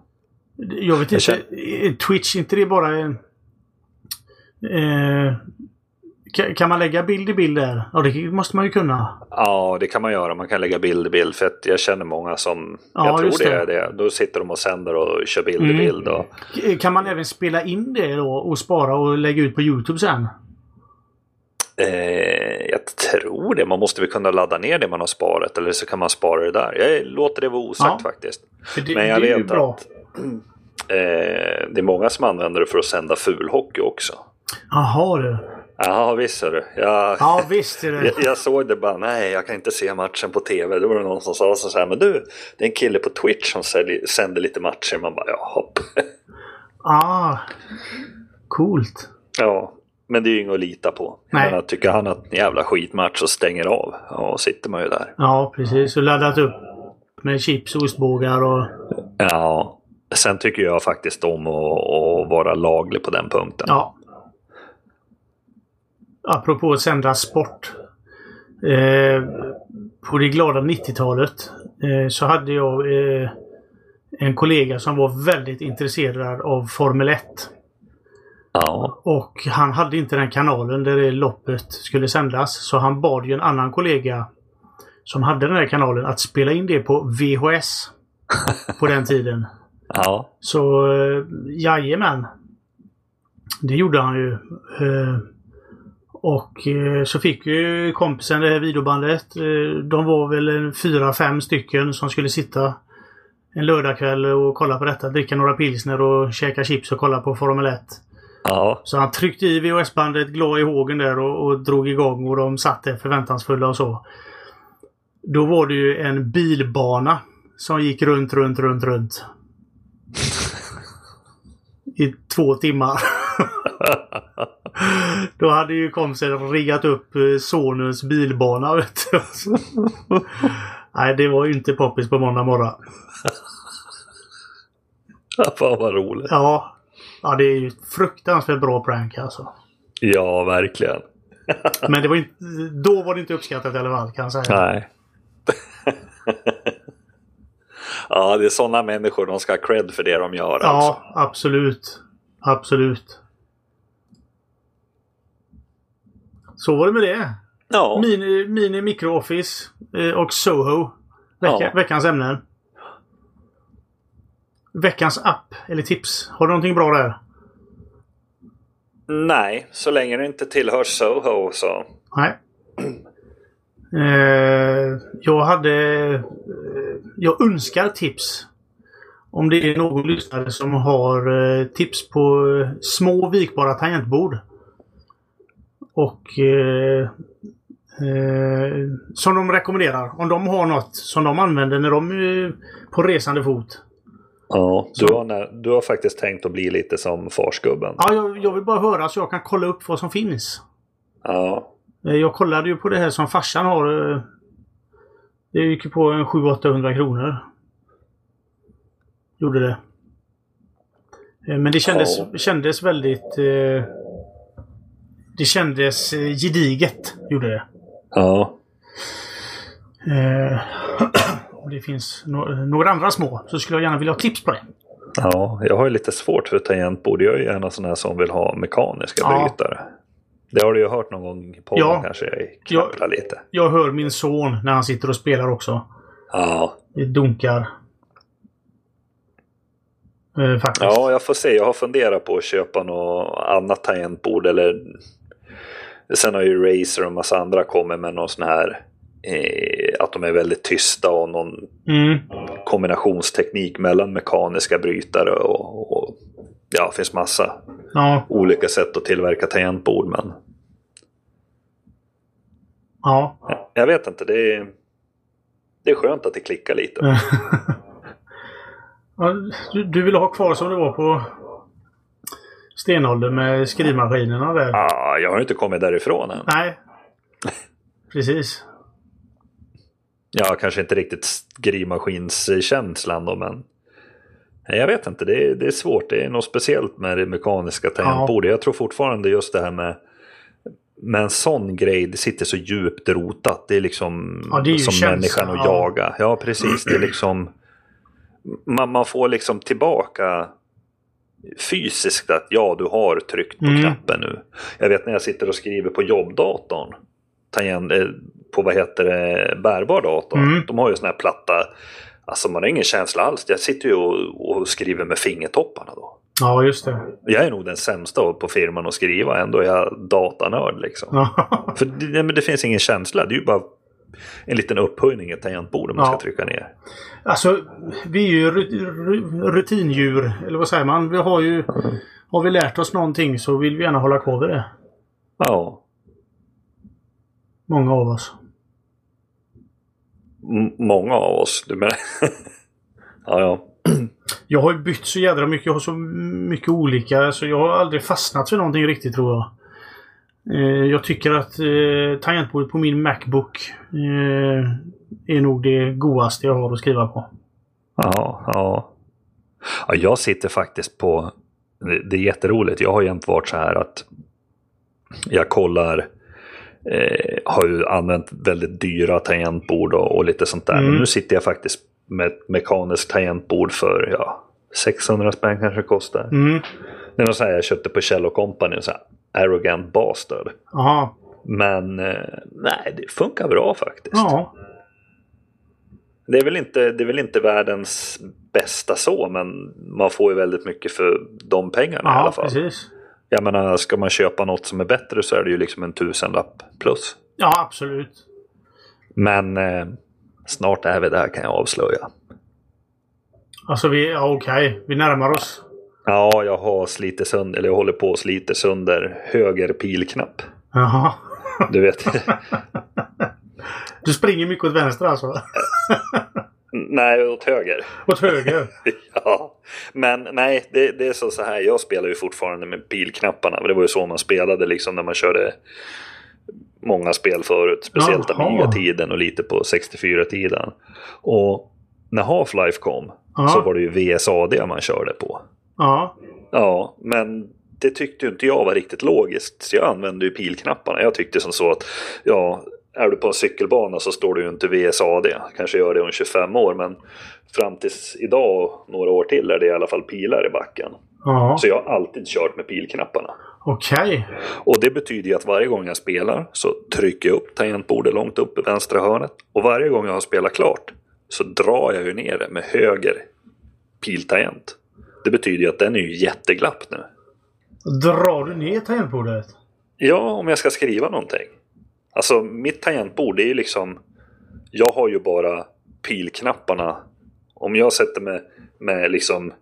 Jag vet Jag inte. eh, Twitch, inte det bara en... Eh, kan, man lägga bild i bild där? Ja, det måste man ju kunna. Ja, det kan man göra. Man kan lägga bild i bild. För att jag känner många som... Ja, jag tror det. är det. Då sitter de och sänder och kör bild Mm. i bild. Och, Kan man även spela in det då och spara och lägga ut på Youtube sen? Eh, jag tror det. Man måste väl kunna ladda ner det man har sparat. Eller så kan man spara det där. Jag låter det vara osagt Ja. faktiskt. Det, Men jag det vet att eh, det är många som använder det för att sända fulhockey också. Jaha du. Ja, visst är det. Jag, Ja visst är det. jag, jag såg det bara, nej jag kan inte se matchen på tv. Då var det någon som sa så här, men du, det är en kille på Twitch som sälj- sänder lite matcher. Man bara, ja hopp. Ah. Coolt. Ja, men det är ju inget att lita på. Jag Nej. menar, tycker han att jävla skitmatch och stänger av, ja, sitter man ju där. Ja precis. Och laddat upp med chips och ostbågar och... Ja, sen tycker jag faktiskt om att, att vara laglig på den punkten. Ja. Apropå att sända sport. Eh, på det glada 90-talet eh, så hade jag eh, en kollega som var väldigt intresserad av Formel 1. Ja, Och han hade inte den kanalen där det loppet skulle sändas. Så han bad ju en annan kollega som hade den här kanalen att spela in det på VHS. på den tiden. ja, Så eh, jajamän. Det gjorde han ju. Eh, och eh, så fick ju kompisen det här videobandet. De var väl fyra, fem stycken som skulle sitta en lördagkväll och kolla på detta. Dricka några pilsner och käka chips och kolla på Formel 1. Ja, Så han tryckte i VHS-bandet glad i hågen där och, och drog igång och de satt där förväntansfulla och så. Då var det ju en bilbana som gick runt, runt, runt, runt. I två timmar. Då hade ju kompisen riggat upp eh, sonens bilbana. Vet du. Nej, det var ju inte poppis på måndag morgon. fan vad roligt. Ja, ja det är ju fruktansvärt bra prank alltså. Ja, verkligen. Men det var inte, då var det inte uppskattat i alla fall kan jag säga. Nej. ja, det är sådana människor de ska ha cred för det de gör. Alltså. Ja, absolut. Absolut. Så var det med det. Ja, Mini, mini microoffice eh, och Soho. Vecka, Ja. Veckans ämnen. Veckans app eller tips. Har du någonting bra där? Nej, så länge det inte tillhör Soho så. Nej. Eh, jag hade... Eh, jag önskar tips. Om det är någon lyssnare som har eh, tips på eh, små vikbara tangentbord. Och som de rekommenderar. Om de har något som de använder när de är på resande fot. Ja, du har, när, du har faktiskt tänkt att bli lite som farsgubben. Ja, jag, jag vill bara höra så jag kan kolla upp vad som finns. Ja, Eh, Jag kollade ju på det här som farsan har. eh, Det gick ju på en 700-800 kronor. Gjorde det. Eh, Men det kändes, Ja. kändes väldigt... Det kändes gediget. Gjorde det. ja. Om det finns no- några andra små så skulle jag gärna vilja ha tips på det. Ja, jag har ju lite svårt för tangentbord. Jag är ju gärna sån här som vill ha mekaniska Ja. brytare. Det har du ju hört någon gång på Ja. kanske jag knapprar lite. Jag hör min son när han sitter och spelar också. Ja. Det dunkar. Eh, faktiskt. ja, jag får se. Jag har funderat på att köpa något annat tangentbord eller Sen har ju Razer och massa andra kommit med någon sån här att de är väldigt tysta och någon Mm. kombinationsteknik mellan mekaniska brytare och, och ja, det finns massa Ja. olika sätt att tillverka tangentbord men Ja. jag vet inte. Det är, det är skönt att det klickar lite. ja du, du vill ha kvar som det var på stenåldern med skrivmaskinerna där? Ah, jag har inte kommit därifrån än. Nej. Precis. Ja, kanske inte riktigt skrivmaskinskänslan då, men jag vet inte. Det är, det är svårt. Det är något speciellt med det mekaniska tangentbordet. Jag tror fortfarande just det här med med en sån grej, det sitter så djupt rotat. Det är liksom Ja, det är som känsla, människan att ja. jaga. Ja, precis. Det är liksom man, man får liksom tillbaka fysiskt att ja, du har tryckt på Mm. knappen nu. Jag vet när jag sitter och skriver på jobbdatorn. Tangent, eh, på vad heter det, bärbar dator. Mm. De har ju sån här platta. Alltså man har ingen känsla alls. Jag sitter ju och, och skriver med fingertopparna då. Ja, just det. Jag är nog den sämsta på firman att skriva. Ändå är jag datanörd liksom. Ja. För det, men det finns ingen känsla. Det är ju bara en liten upphöjning i ett tangentbord om man Ja. ska trycka ner. Alltså, vi är ju ru- ru- rutindjur. Eller vad säger man? Vi har ju... Har vi lärt oss någonting så vill vi gärna hålla kvar vid det. Ja, Många av oss. Många av oss. Du menar... ja, ja. Jag har ju bytt så jädra mycket. Jag har så mycket olika så jag har aldrig fastnat för någonting riktigt tror jag. Eh, Jag tycker att eh, tangentbordet på min Macbook eh, är nog det godaste jag har att skriva på. Ja, ja. ja jag sitter faktiskt på... Det, det är jätteroligt. Jag har jämt varit så här att jag kollar... Eh, har ju använt väldigt dyra tangentbord och, och lite sånt där. Mm. Men nu sitter jag faktiskt med ett mekaniskt tangentbord för ja, 600 spänn kanske kostar. Mm. Det är något så jag köpte på Kjell Company, här arrogant bastard. Jaha. Men eh, nej, det funkar bra faktiskt. Ja. Det, är väl inte, det är väl inte världens bästa så, men man får ju väldigt mycket för de pengarna i alla Ja, fall. precis. Jag menar, ska man köpa något som är bättre så är det ju liksom en tusenlapp plus. Ja, absolut. Men eh, snart är vi där kan jag avslöja. Alltså vi... Ja, okej. Vi närmar oss. Ja, jag har slitit sönder, eller jag håller på att slita sönder höger pilknapp. Jaha. Du vet. Du springer mycket åt vänster alltså? nej, åt höger. Åt höger? Men nej, det, det är så, så här. Jag spelar ju fortfarande med pilknapparna. Det var ju så man spelade liksom när man körde många spel förut. Speciellt. Amiga-tiden och lite på 64-tiden. Och när Half-Life kom Ja. så var det ju VSAD man körde på. Ja. Ja, men det tyckte ju inte jag var riktigt logiskt. Så jag använde ju pilknapparna. Jag tyckte som så att ja, är du på en cykelbana så står du ju inte VSAD. Kanske gör det om 25 år, men fram tills idag och några år till är det i alla fall pilar i backen. Ja. Så jag har alltid kört med pilknapparna. Okej. Och det betyder ju att varje gång jag spelar så trycker jag upp tangentbordet långt upp i vänstra hörnet. Och varje gång jag har spelat klart så drar jag ju ner det med höger piltangent. Det betyder ju att den är ju jätteglapp nu. Drar du ner tangentbordet? Ja, om jag ska skriva någonting. Alltså mitt tangentbord det är ju liksom... Jag har ju bara pilknapparna. Om jag sätter mig med liksom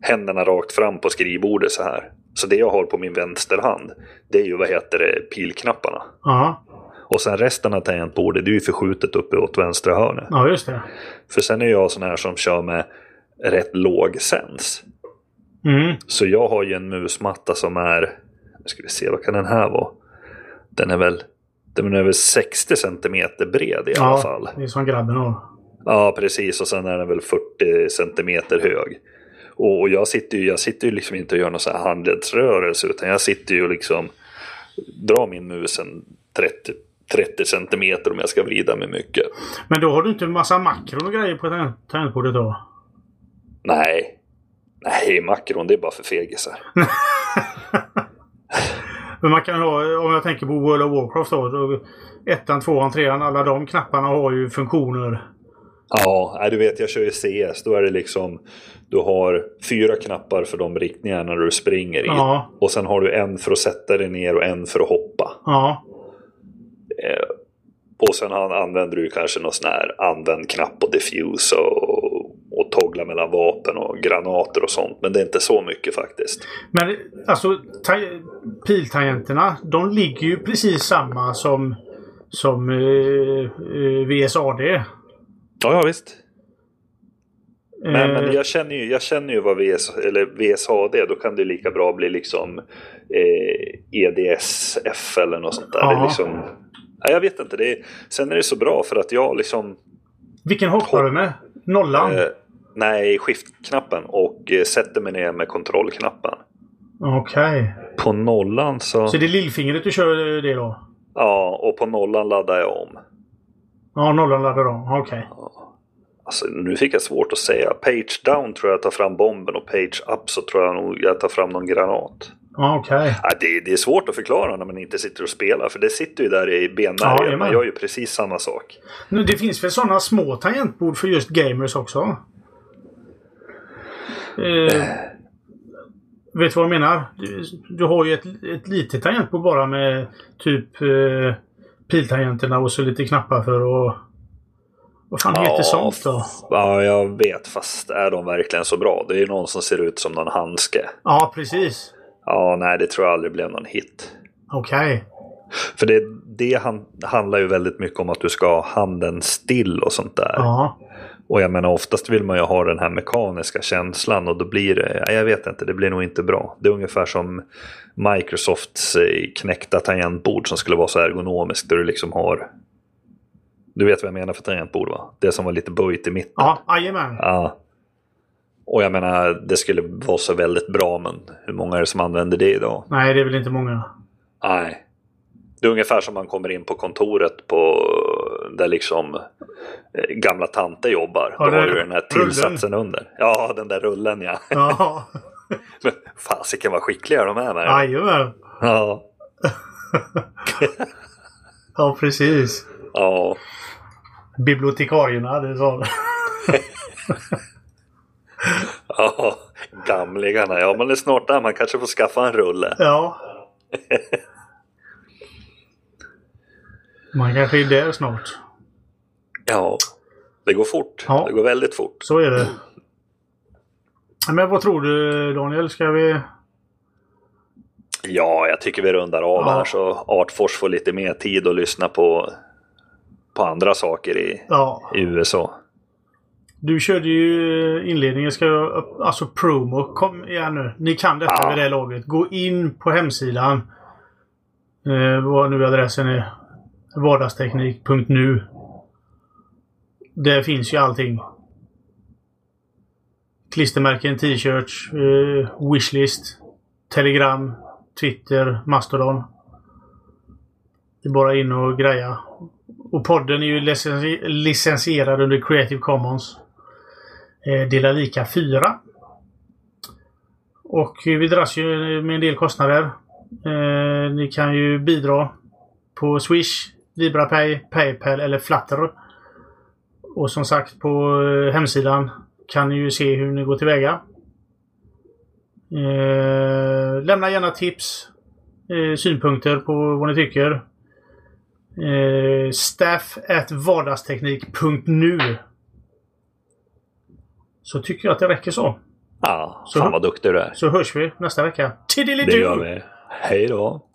händerna rakt fram på skrivbordet så här. Så det jag har på min vänsterhand, det är ju vad heter det, pilknapparna. Ja. Och sen resten av tangentbordet, det är ju förskjutet uppe åt vänstra hörnet. Ja, just det. För sen är jag sån här som kör med rätt låg sens. Mm. Så jag har ju en musmatta som är, nu ska vi se, vad kan den här vara? Den är väl, den är väl 60 centimeter bred i alla Ja, fall. det är som grabben har. Ja, precis. Och sen är den väl 40 centimeter hög. Och, och jag sitter ju jag sitter ju liksom inte och gör någon sån här handledsrörelse utan jag sitter ju och liksom drar min mus en 30, 30 centimeter om jag ska vrida mig mycket. Men då har du inte en massa makron och grejer på tangent- tangentbordet då? Nej. Nej, makron det är bara för fegisar. Men man kan ha, om jag tänker på World of Warcraft då. ettan, tvåan, trean, alla de knapparna har ju funktioner. Ja, du vet jag kör ju CS. Då är det liksom du har fyra knappar för de riktningarna när du springer i. Ja. Och sen har du en för att sätta dig ner och en för att hoppa. Ja. Eh, och sen an- använder du kanske någon sån här använd knapp och diffuse och toggla mellan vapen och granater och sånt. Men det är inte så mycket faktiskt. Men alltså ta- piltangenterna, de ligger ju precis samma som, som eh, eh, VSAD. Ja, ja visst. Men, Eh, men jag, känner ju, jag känner ju vad VS, eller VSHD Då kan det lika bra bli liksom eh, EDSF eller något sånt där. Det är liksom, nej, jag vet inte. Det är, sen är det så bra för att jag liksom... Vilken hoppar du med? Nollan? Eh, nej, skiftknappen och eh, sätter mig ner med kontrollknappen. Okej. På nollan så... Så det är lillfingret du kör eh, det då? Ja, och på nollan laddar jag om. Ja, nollan laddar om. Okej. Alltså, nu fick jag svårt att säga. Page down tror jag tar fram bomben och page up så tror jag nog jag tar fram någon granat. Ja, okej. Ja, det, det är svårt att förklara när man inte sitter och spelar för det sitter ju där i Ja, benmärgen. jajamän. man gör ju precis samma sak. Men det finns väl sådana små tangentbord för just gamers också? Eh, vet du vad jag menar? Du, du har ju ett, ett litet tangentbord bara med typ eh, piltangenterna och så lite knappar för att... Vad fan heter sånt då? Ja, jag vet. Fast är de verkligen så bra? Det är ju någon som ser ut som någon handske. Ja, precis. Ja, nej, det tror jag aldrig blev någon hit. Okej. För det, det han, handlar ju väldigt mycket om att du ska ha handen still och sånt där. Ja. Och jag menar oftast vill man ju ha den här mekaniska känslan och då blir det, ja, jag vet inte, det blir nog inte bra. Det är ungefär som Microsofts eh, knäckta tangentbord som skulle vara så ergonomiskt där du liksom har Du vet vad jag menar för tangentbord va? Det som var lite böjt i mitten. Ja, jajamän. Ja. Och jag menar, det skulle vara så väldigt bra men hur många är det som använder det idag? Nej, det är väl inte många. Nej. Det är ungefär som man kommer in på kontoret på där liksom eh, gamla tanter jobbar. Ja, Då det har är du den här rullen. tillsatsen under. Ja, den där rullen ja. Ja, Men fasiken vad skickliga de är med. jajamän. Ja. Ja, precis. Ja. Bibliotekarierna, det sa Ja. Gamlingarna. Ja, man är snart där. Man kanske får skaffa en rulle. Ja. Man kanske är där snart. Ja. Det går fort. Ja. Det går väldigt fort. Så är det. Men vad tror du Daniel? Ska vi... Ja, jag tycker vi rundar av Ja. här så Artfors får lite mer tid att lyssna på, på andra saker i, Ja. i USA. Du körde ju inledningen. Ska jag... Alltså promo. Kom igen nu. Ni kan detta Ja. vid det laget. Gå in på hemsidan. Eh, vad nu adressen är. Vardagsteknik.nu. Där finns ju allting. Klistermärken, t-shirts, eh, wishlist, telegram, Twitter, Mastodon. Det är bara in och greja. Och podden är ju licensi- licensierad under Creative Commons. Eh, Dela lika 4. Och vi dras ju med en del kostnader. Eh, ni kan ju bidra på Swish, LibraPay, Paypal eller Flutter. Och som sagt på eh, hemsidan kan ni ju se hur ni går tillväga. Eh, lämna gärna tips, eh, synpunkter på vad ni tycker. Eh, staff at vardagsteknik.nu Så tycker jag att det räcker så. Ja, Så- fan vad duktig du är. Så hörs vi nästa vecka. Det Tiddelidu! gör vi. Hej då.